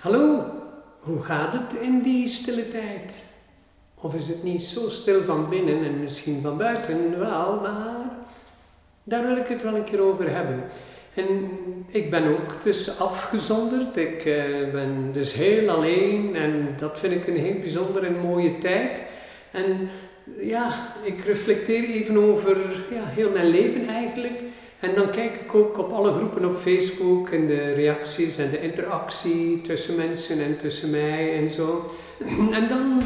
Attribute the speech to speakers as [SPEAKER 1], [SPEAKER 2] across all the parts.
[SPEAKER 1] Hallo, hoe gaat het in die stille tijd? Of is het niet zo stil van binnen en misschien van buiten wel, maar daar wil ik het wel een keer over hebben. En ik ben ook dus afgezonderd. Ik eh, ben dus heel alleen en dat vind ik een heel bijzondere en mooie tijd. En ja, ik reflecteer even over ja, heel mijn leven eigenlijk. En dan kijk ik ook op alle groepen op Facebook en de reacties en de interactie tussen mensen en tussen mij en zo. En dan,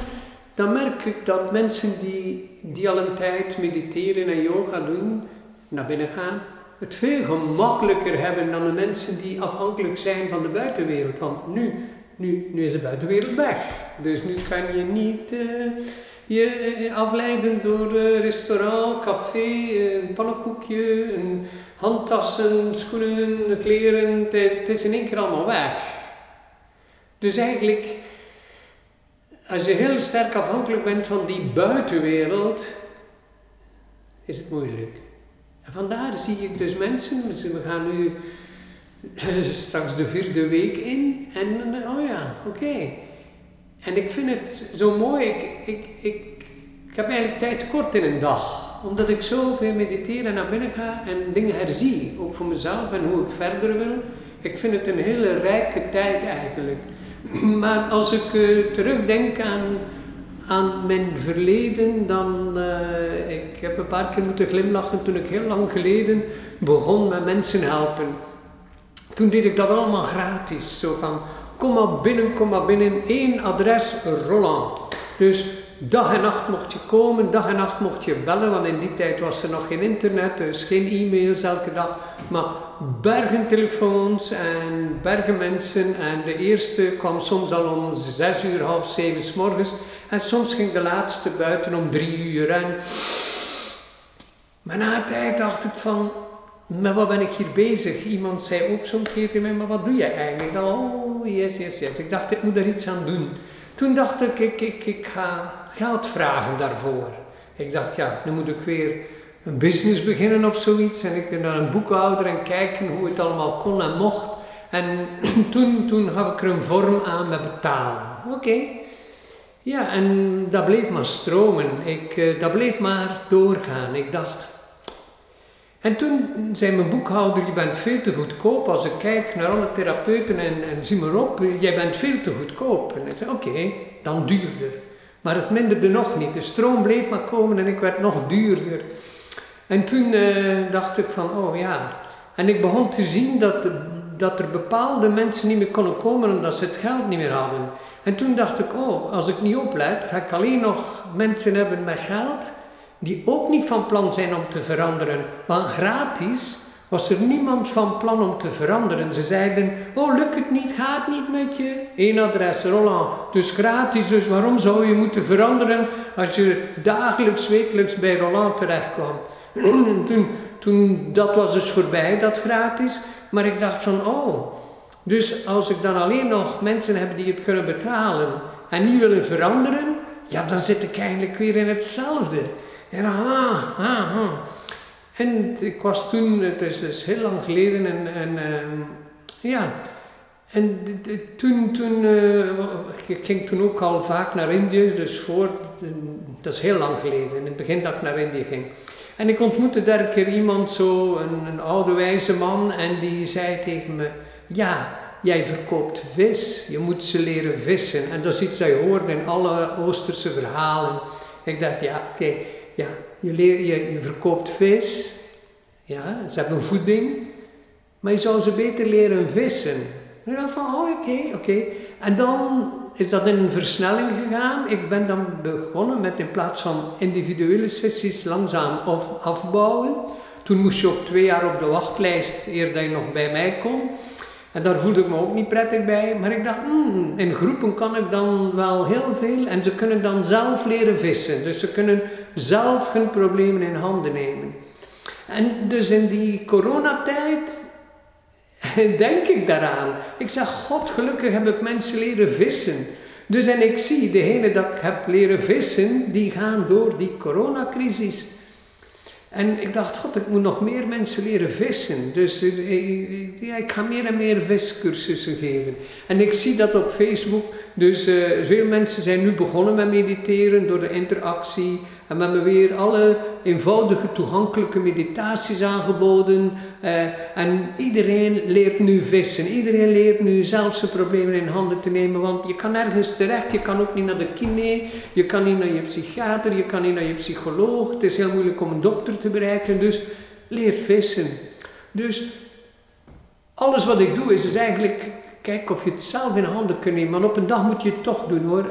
[SPEAKER 1] dan merk ik dat mensen die, die al een tijd mediteren en yoga doen, naar binnen gaan, het veel gemakkelijker hebben dan de mensen die afhankelijk zijn van de buitenwereld. Want nu, nu, nu is de buitenwereld weg. Dus nu kan je niet uh, je afleiden door restaurant, café, een pannenkoekje, een handtassen, schoenen, kleren. Het, is in één keer allemaal weg. Dus eigenlijk, als je heel sterk afhankelijk bent van die buitenwereld, is het moeilijk. En vandaar zie ik dus mensen, we gaan nu straks de vierde week in en oh ja, oké. En ik vind het zo mooi, ik, ik, ik, heb eigenlijk tijd kort in een dag omdat ik zoveel mediteer en naar binnen ga en dingen herzie, ook voor mezelf en hoe ik verder wil. Ik vind het een hele rijke tijd eigenlijk. Maar als ik uh, terugdenk aan, aan mijn verleden, dan uh, ik heb een paar keer moeten glimlachen toen ik heel lang geleden begon met mensen helpen. Toen deed ik dat allemaal gratis, zo van kom maar binnen, kom maar binnen, één adres, Roland. Dus Dag en nacht mocht je komen, dag en nacht mocht je bellen, want in die tijd was er nog geen internet, dus geen e-mails elke dag. Maar bergen telefoons en bergen mensen. En de eerste kwam soms al om zes uur, half zeven s morgens. En soms ging de laatste buiten om drie uur. En... Maar na tijd dacht ik van, met wat ben ik hier bezig? Iemand zei ook zo'n keer tegen mij, maar wat doe jij eigenlijk? Dan, oh, yes, yes, yes. Ik dacht, ik moet er iets aan doen. Toen dacht ik, ik, ik, ik ga geld vragen daarvoor. Ik dacht, ja, nu moet ik weer een business beginnen of zoiets. En ik naar een boekhouder en kijken hoe het allemaal kon en mocht. En toen, toen gaf ik er een vorm aan met betalen. Oké. Ja, en dat bleef maar stromen. Ik, uh, dat bleef maar doorgaan. Ik dacht. En toen zei mijn boekhouder: Je bent veel te goedkoop. Als ik kijk naar alle therapeuten en, en zie maar op, jij bent veel te goedkoop. En ik zei: Oké, dan duurder. Maar het minderde nog niet. De stroom bleef maar komen en ik werd nog duurder. En toen uh, dacht ik van, oh ja. En ik begon te zien dat, dat er bepaalde mensen niet meer konden komen omdat ze het geld niet meer hadden. En toen dacht ik, oh, als ik niet oplet, ga ik alleen nog mensen hebben met geld die ook niet van plan zijn om te veranderen. Want gratis was er niemand van plan om te veranderen. Ze zeiden, oh lukt het niet, gaat niet met je. Eén adres, Roland, dus gratis, dus waarom zou je moeten veranderen als je dagelijks, wekelijks bij Roland terechtkwam. En toen, toen, dat was dus voorbij, dat gratis. Maar ik dacht van, oh, dus als ik dan alleen nog mensen heb die het kunnen betalen en niet willen veranderen, ja, dan zit ik eigenlijk weer in hetzelfde. En ah, ah. En ik was toen, het is, heel lang geleden, en, en uh, ja, en toen, toen uh, ik ging toen ook al vaak naar Indië, dus voor, dat is heel lang geleden, in het begin dat ik naar Indië ging. En ik ontmoette daar een keer iemand, zo, een, een oude wijze man, en die zei tegen me, ja, jij verkoopt vis, je moet ze leren vissen. En dat is iets dat je hoort in alle Oosterse verhalen. Ik dacht, ja, oké, ja, je, leer, je, verkoopt vis, ja, ze hebben voeding, maar je zou ze beter leren vissen. En dacht van, oh oké, oké. En dan is dat in een versnelling gegaan. Ik ben dan begonnen met in plaats van individuele sessies langzaam afbouwen. Toen moest je ook twee jaar op de wachtlijst eer dat je nog bij mij kon. En daar voelde ik me ook niet prettig bij. Maar ik dacht, hmm, in groepen kan ik dan wel heel veel. En ze kunnen dan zelf leren vissen. Dus ze kunnen zelf hun problemen in handen nemen. En dus in die coronatijd denk ik daaraan. Ik zeg, God, gelukkig heb ik mensen leren vissen. Dus en ik zie, degene dat ik heb leren vissen, die gaan door die coronacrisis. En ik dacht, god, ik moet nog meer mensen leren vissen. Dus uh, ja, ik ga meer en meer viscursussen geven. En ik zie dat op Facebook. Dus veel mensen zijn nu begonnen met mediteren door de interactie. En we hebben weer alle eenvoudige, toegankelijke meditaties aangeboden. Uh, en iedereen leert nu vissen. Iedereen leert nu zelf zijn problemen in handen te nemen. Want je kan nergens terecht. Je kan ook niet naar de kine. Je kan niet naar je psychiater. Je kan niet naar je psycholoog. Het is heel moeilijk om een dokter te bereiken. Dus leer vissen. Dus alles wat ik doe is dus eigenlijk kijken of je het zelf in handen kunt nemen. Maar op een dag moet je het toch doen hoor.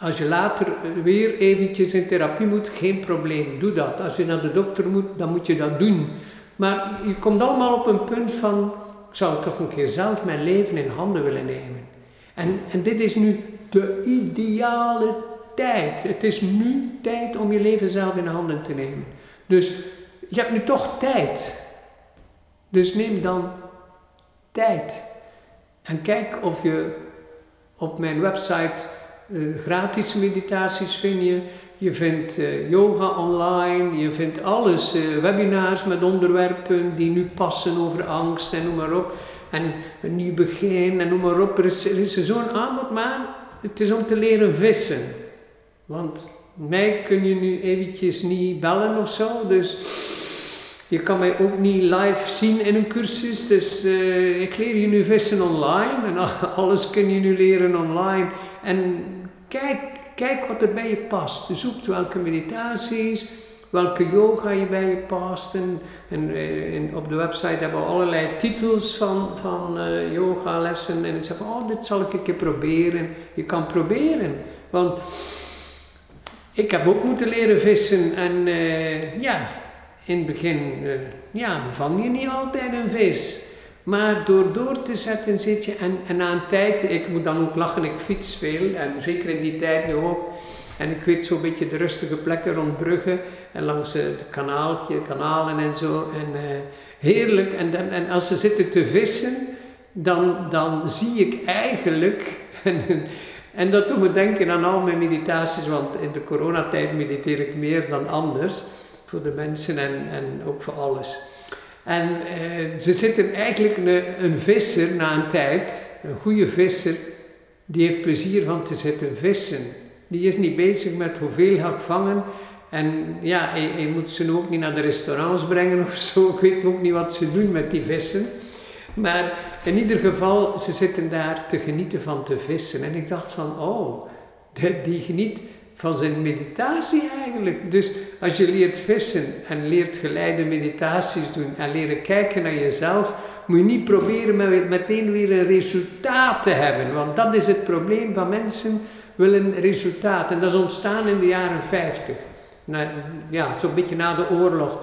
[SPEAKER 1] Als je later weer eventjes in therapie moet, geen probleem, doe dat. Als je naar de dokter moet, dan moet je dat doen. Maar je komt allemaal op een punt van, ik zou toch een keer zelf mijn leven in handen willen nemen. En, en dit is nu de ideale tijd. Het is nu tijd om je leven zelf in handen te nemen. Dus je hebt nu toch tijd. Dus neem dan tijd. En kijk of je op mijn website uh, gratis meditaties vind je. Je vindt uh, yoga online, je vindt alles, uh, webinars met onderwerpen die nu passen over angst en noem maar op. En een nieuw begin en noem maar op. Er is, zo'n aanbod, maar het is om te leren vissen. Want mij kun je nu eventjes niet bellen of zo, dus je kan mij ook niet live zien in een cursus. Dus ik leer je nu vissen online en alles kun je nu leren online. En Kijk, kijk wat er bij je past. Zoek welke meditaties, welke yoga je bij je past. En, en, eh, op de website hebben we allerlei titels van, van uh, yogalessen. En ik zeg van, oh, dit zal ik een keer proberen. Je kan proberen. Want ik heb ook moeten leren vissen. En uh, ja, in het begin ja, vang je niet altijd een vis. Maar door door te zetten zit je, en, en een tijd, ik moet dan ook lachen, ik fiets veel, en zeker in die tijd nu ook. En ik weet zo'n beetje de rustige plekken rond Brugge en langs het kanaaltje, kanalen en zo. En uh, heerlijk. En, en als ze zitten te vissen, dan, dan zie ik eigenlijk, en, en dat doet me denken aan al mijn meditaties, want in de coronatijd mediteer ik meer dan anders, voor de mensen en, en ook voor alles. En uh, ze zitten eigenlijk een, een, visser na een tijd, een goede visser, die heeft plezier van te zitten vissen. Die is niet bezig met hoeveel ga vangen. En ja, je, moet ze ook niet naar de restaurants brengen of zo. Ik weet ook niet wat ze doen met die vissen. Maar in ieder geval, ze zitten daar te genieten van te vissen. En ik dacht van, oh, die geniet van zijn meditatie eigenlijk. Dus als je leert vissen en leert geleide meditaties doen en leren kijken naar jezelf, moet je niet proberen met meteen weer een resultaat te hebben. Want dat is het probleem van mensen willen resultaat. En dat is ontstaan in de jaren 50. ja, zo'n beetje na de oorlog.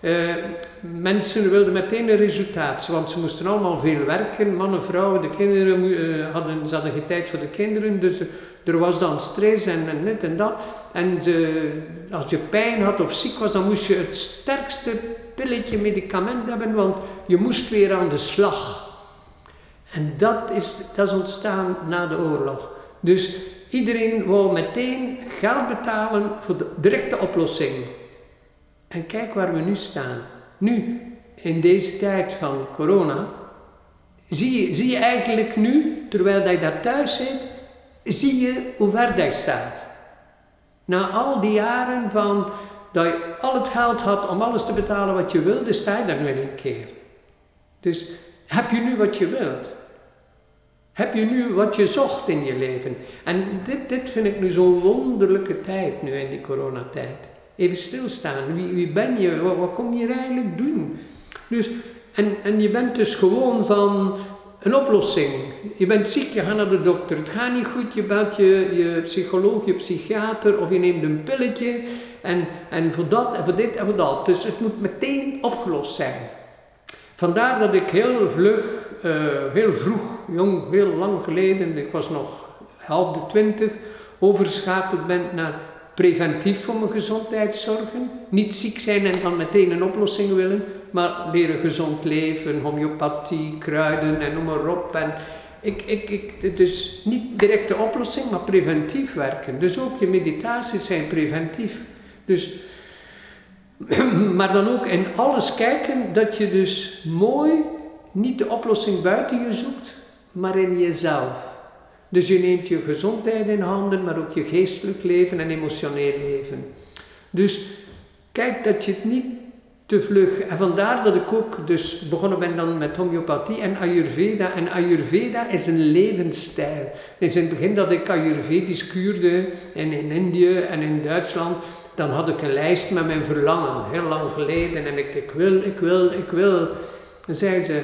[SPEAKER 1] Uh, mensen wilden meteen een resultaat, want ze moesten allemaal veel werken, mannen, vrouwen, de kinderen uh, hadden, ze hadden geen tijd voor de kinderen, dus er was dan stress en, en dit en dat. En als je pijn had of ziek was, dan moest je het sterkste pilletje, medicament hebben, want je moest weer aan de slag. En dat is, dat is ontstaan na de oorlog. Dus iedereen wou meteen geld betalen voor de directe oplossing. En kijk waar we nu staan. Nu, in deze tijd van corona, zie je, zie je eigenlijk nu, terwijl je daar thuis zit, zie je hoe ver dat staat. Na al die jaren van dat je al het geld had om alles te betalen wat je wilde, sta je daar nu een keer. Dus heb je nu wat je wilt? Heb je nu wat je zocht in je leven? En dit, dit vind ik nu zo'n wonderlijke tijd nu in die coronatijd. Even stilstaan. Wie, wie ben je? Wat, wat kom je eigenlijk doen? Dus, en, en je bent dus gewoon van een oplossing. Je bent ziek, je gaat naar de dokter. Het gaat niet goed, je belt je, je psycholoog, je psychiater of je neemt een pilletje. En, en voor dat en voor dit en voor dat. Dus het moet meteen opgelost zijn. Vandaar dat ik heel vlug, uh, heel vroeg, jong, heel lang geleden, ik was nog half de twintig, overschakeld ben naar preventief voor mijn gezondheid zorgen. Niet ziek zijn en dan meteen een oplossing willen, maar leren gezond leven, homeopathie, kruiden en noem maar op. En ik, ik, ik, is niet direct de oplossing, maar preventief werken. Dus ook je meditaties zijn preventief. Dus maar dan ook in alles kijken dat je dus mooi niet de oplossing buiten je zoekt, maar in jezelf. Dus je neemt je gezondheid in handen, maar ook je geestelijk leven en emotioneel leven. Dus kijk dat je het niet te vlug. En vandaar dat ik ook dus begonnen ben dan met homeopathie en Ayurveda. En Ayurveda is een levensstijl. Dus in het begin dat ik Ayurvedisch kuurde in, in Indië en in Duitsland, dan had ik een lijst met mijn verlangen, heel lang geleden. En ik, ik wil, ik wil, ik wil. Dan zei ze,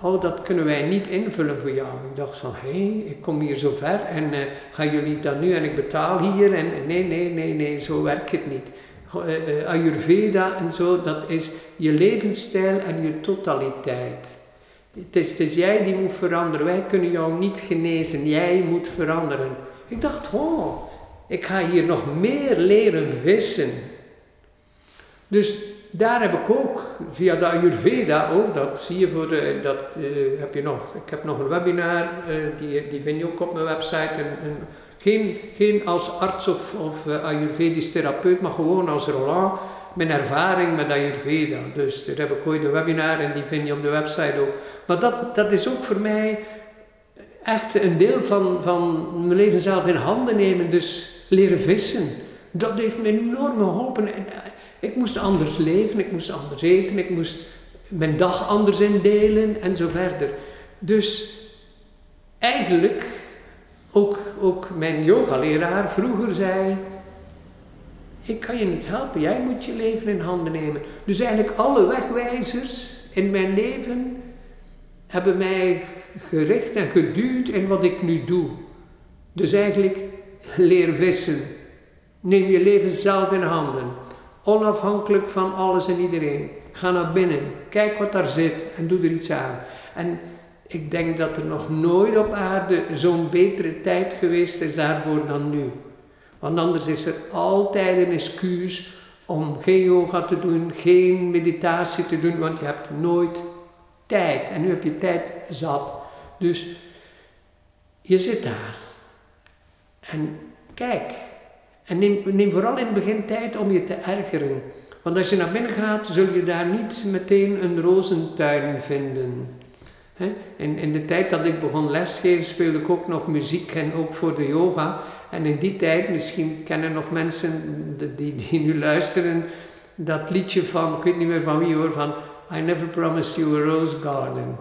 [SPEAKER 1] oh dat kunnen wij niet invullen voor jou. Ik dacht van, hé, ik kom hier zo ver en uh, gaan jullie dan nu en ik betaal hier. En nee, nee, nee, nee, zo werkt het niet. Uh, Ayurveda en zo, dat is je levensstijl en je totaliteit. Het is, het is jij die moet veranderen. Wij kunnen jou niet genezen. Jij moet veranderen. Ik dacht, oh, ik ga hier nog meer leren vissen. Dus daar heb ik ook via de Ayurveda ook, dat zie je voor, de, dat uh, heb je nog, ik heb nog een webinar, uh, die, die vind je ook op mijn website. En, geen, geen als arts of, of Ayurvedisch therapeut, maar gewoon als Roland, mijn ervaring met Ayurveda. Dus daar heb ik ooit een webinar en die vind je op de website ook. Maar dat, dat is ook voor mij echt een deel van, van mijn leven zelf in handen nemen. Dus leren vissen. Dat heeft me enorm geholpen. En eh, ik moest anders leven, ik moest anders eten, ik moest mijn dag anders indelen en zo verder. Dus eigenlijk, ook, ook mijn yogaleraar vroeger zei, ik kan je niet helpen, jij moet je leven in handen nemen. Dus eigenlijk alle wegwijzers in mijn leven hebben mij gericht en geduwd in wat ik nu doe. Dus eigenlijk leer vissen. Neem je leven zelf in handen. Onafhankelijk van alles en iedereen. Ga naar binnen. Kijk wat daar zit en doe er iets aan. En ik denk dat er nog nooit op aarde zo'n betere tijd geweest is daarvoor dan nu. Want anders is er altijd een excuus om geen yoga te doen, geen meditatie te doen, want je hebt nooit tijd. En nu heb je tijd zat. Dus je zit daar. En kijk, en neem, vooral in het begin tijd om je te ergeren. Want als je naar binnen gaat, zul je daar niet meteen een rozentuin vinden. In, in de tijd dat ik begon lesgeven, speelde ik ook nog muziek en ook voor de yoga. En in die tijd, misschien kennen nog mensen die, die nu luisteren, dat liedje van, ik weet niet meer van wie hoor, van I never promised you a rose garden.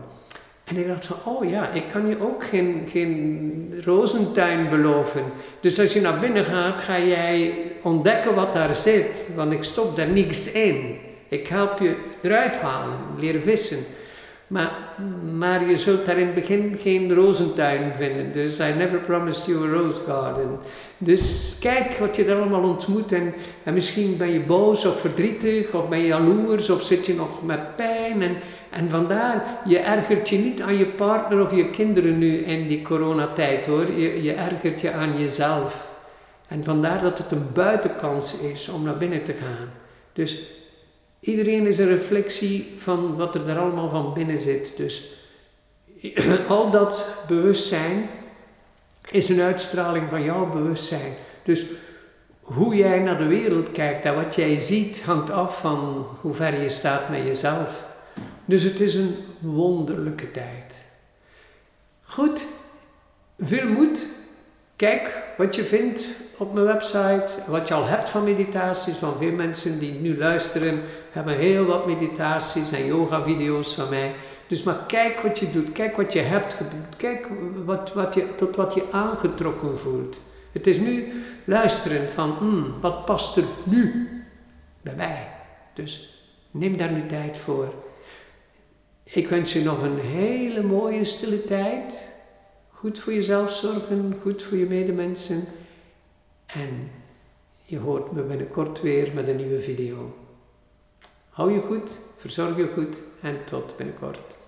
[SPEAKER 1] En ik dacht van, oh ja, ik kan je ook geen, geen rozentuin beloven. Dus als je naar binnen gaat, ga jij ontdekken wat daar zit. Want ik stop daar niks in. Ik help je eruit halen, leren vissen. Maar, je zult daar in het begin geen rozentuin vinden. Dus I never promised you a rose garden. Dus kijk wat je daar allemaal ontmoet. En, en misschien ben je boos of verdrietig, of ben je jaloers, of zit je nog met pijn. En, en vandaar, je ergert je niet aan je partner of je kinderen nu in die coronatijd hoor. Je, je ergert je aan jezelf. En vandaar dat het een buitenkans is om naar binnen te gaan. Dus iedereen is een reflectie van wat er daar allemaal van binnen zit. Dus al dat bewustzijn is een uitstraling van jouw bewustzijn. Dus hoe jij naar de wereld kijkt en wat jij ziet hangt af van hoe ver je staat met jezelf. Dus het is een wonderlijke tijd. Goed, veel moed. Kijk wat je vindt op mijn website, wat je al hebt van meditaties, van veel mensen die nu luisteren, hebben heel wat meditaties en yoga-video's van mij. Dus maar kijk wat je doet, kijk wat je hebt gedaan, kijk wat, wat je, tot wat je aangetrokken voelt. Het is nu luisteren van, hmm, wat past er nu bij mij? Dus neem daar nu tijd voor. Ik wens je nog een hele mooie stille tijd. Goed voor jezelf zorgen, goed voor je medemensen. En je hoort me binnenkort weer met een nieuwe video. Hou je goed, verzorg je goed en tot binnenkort.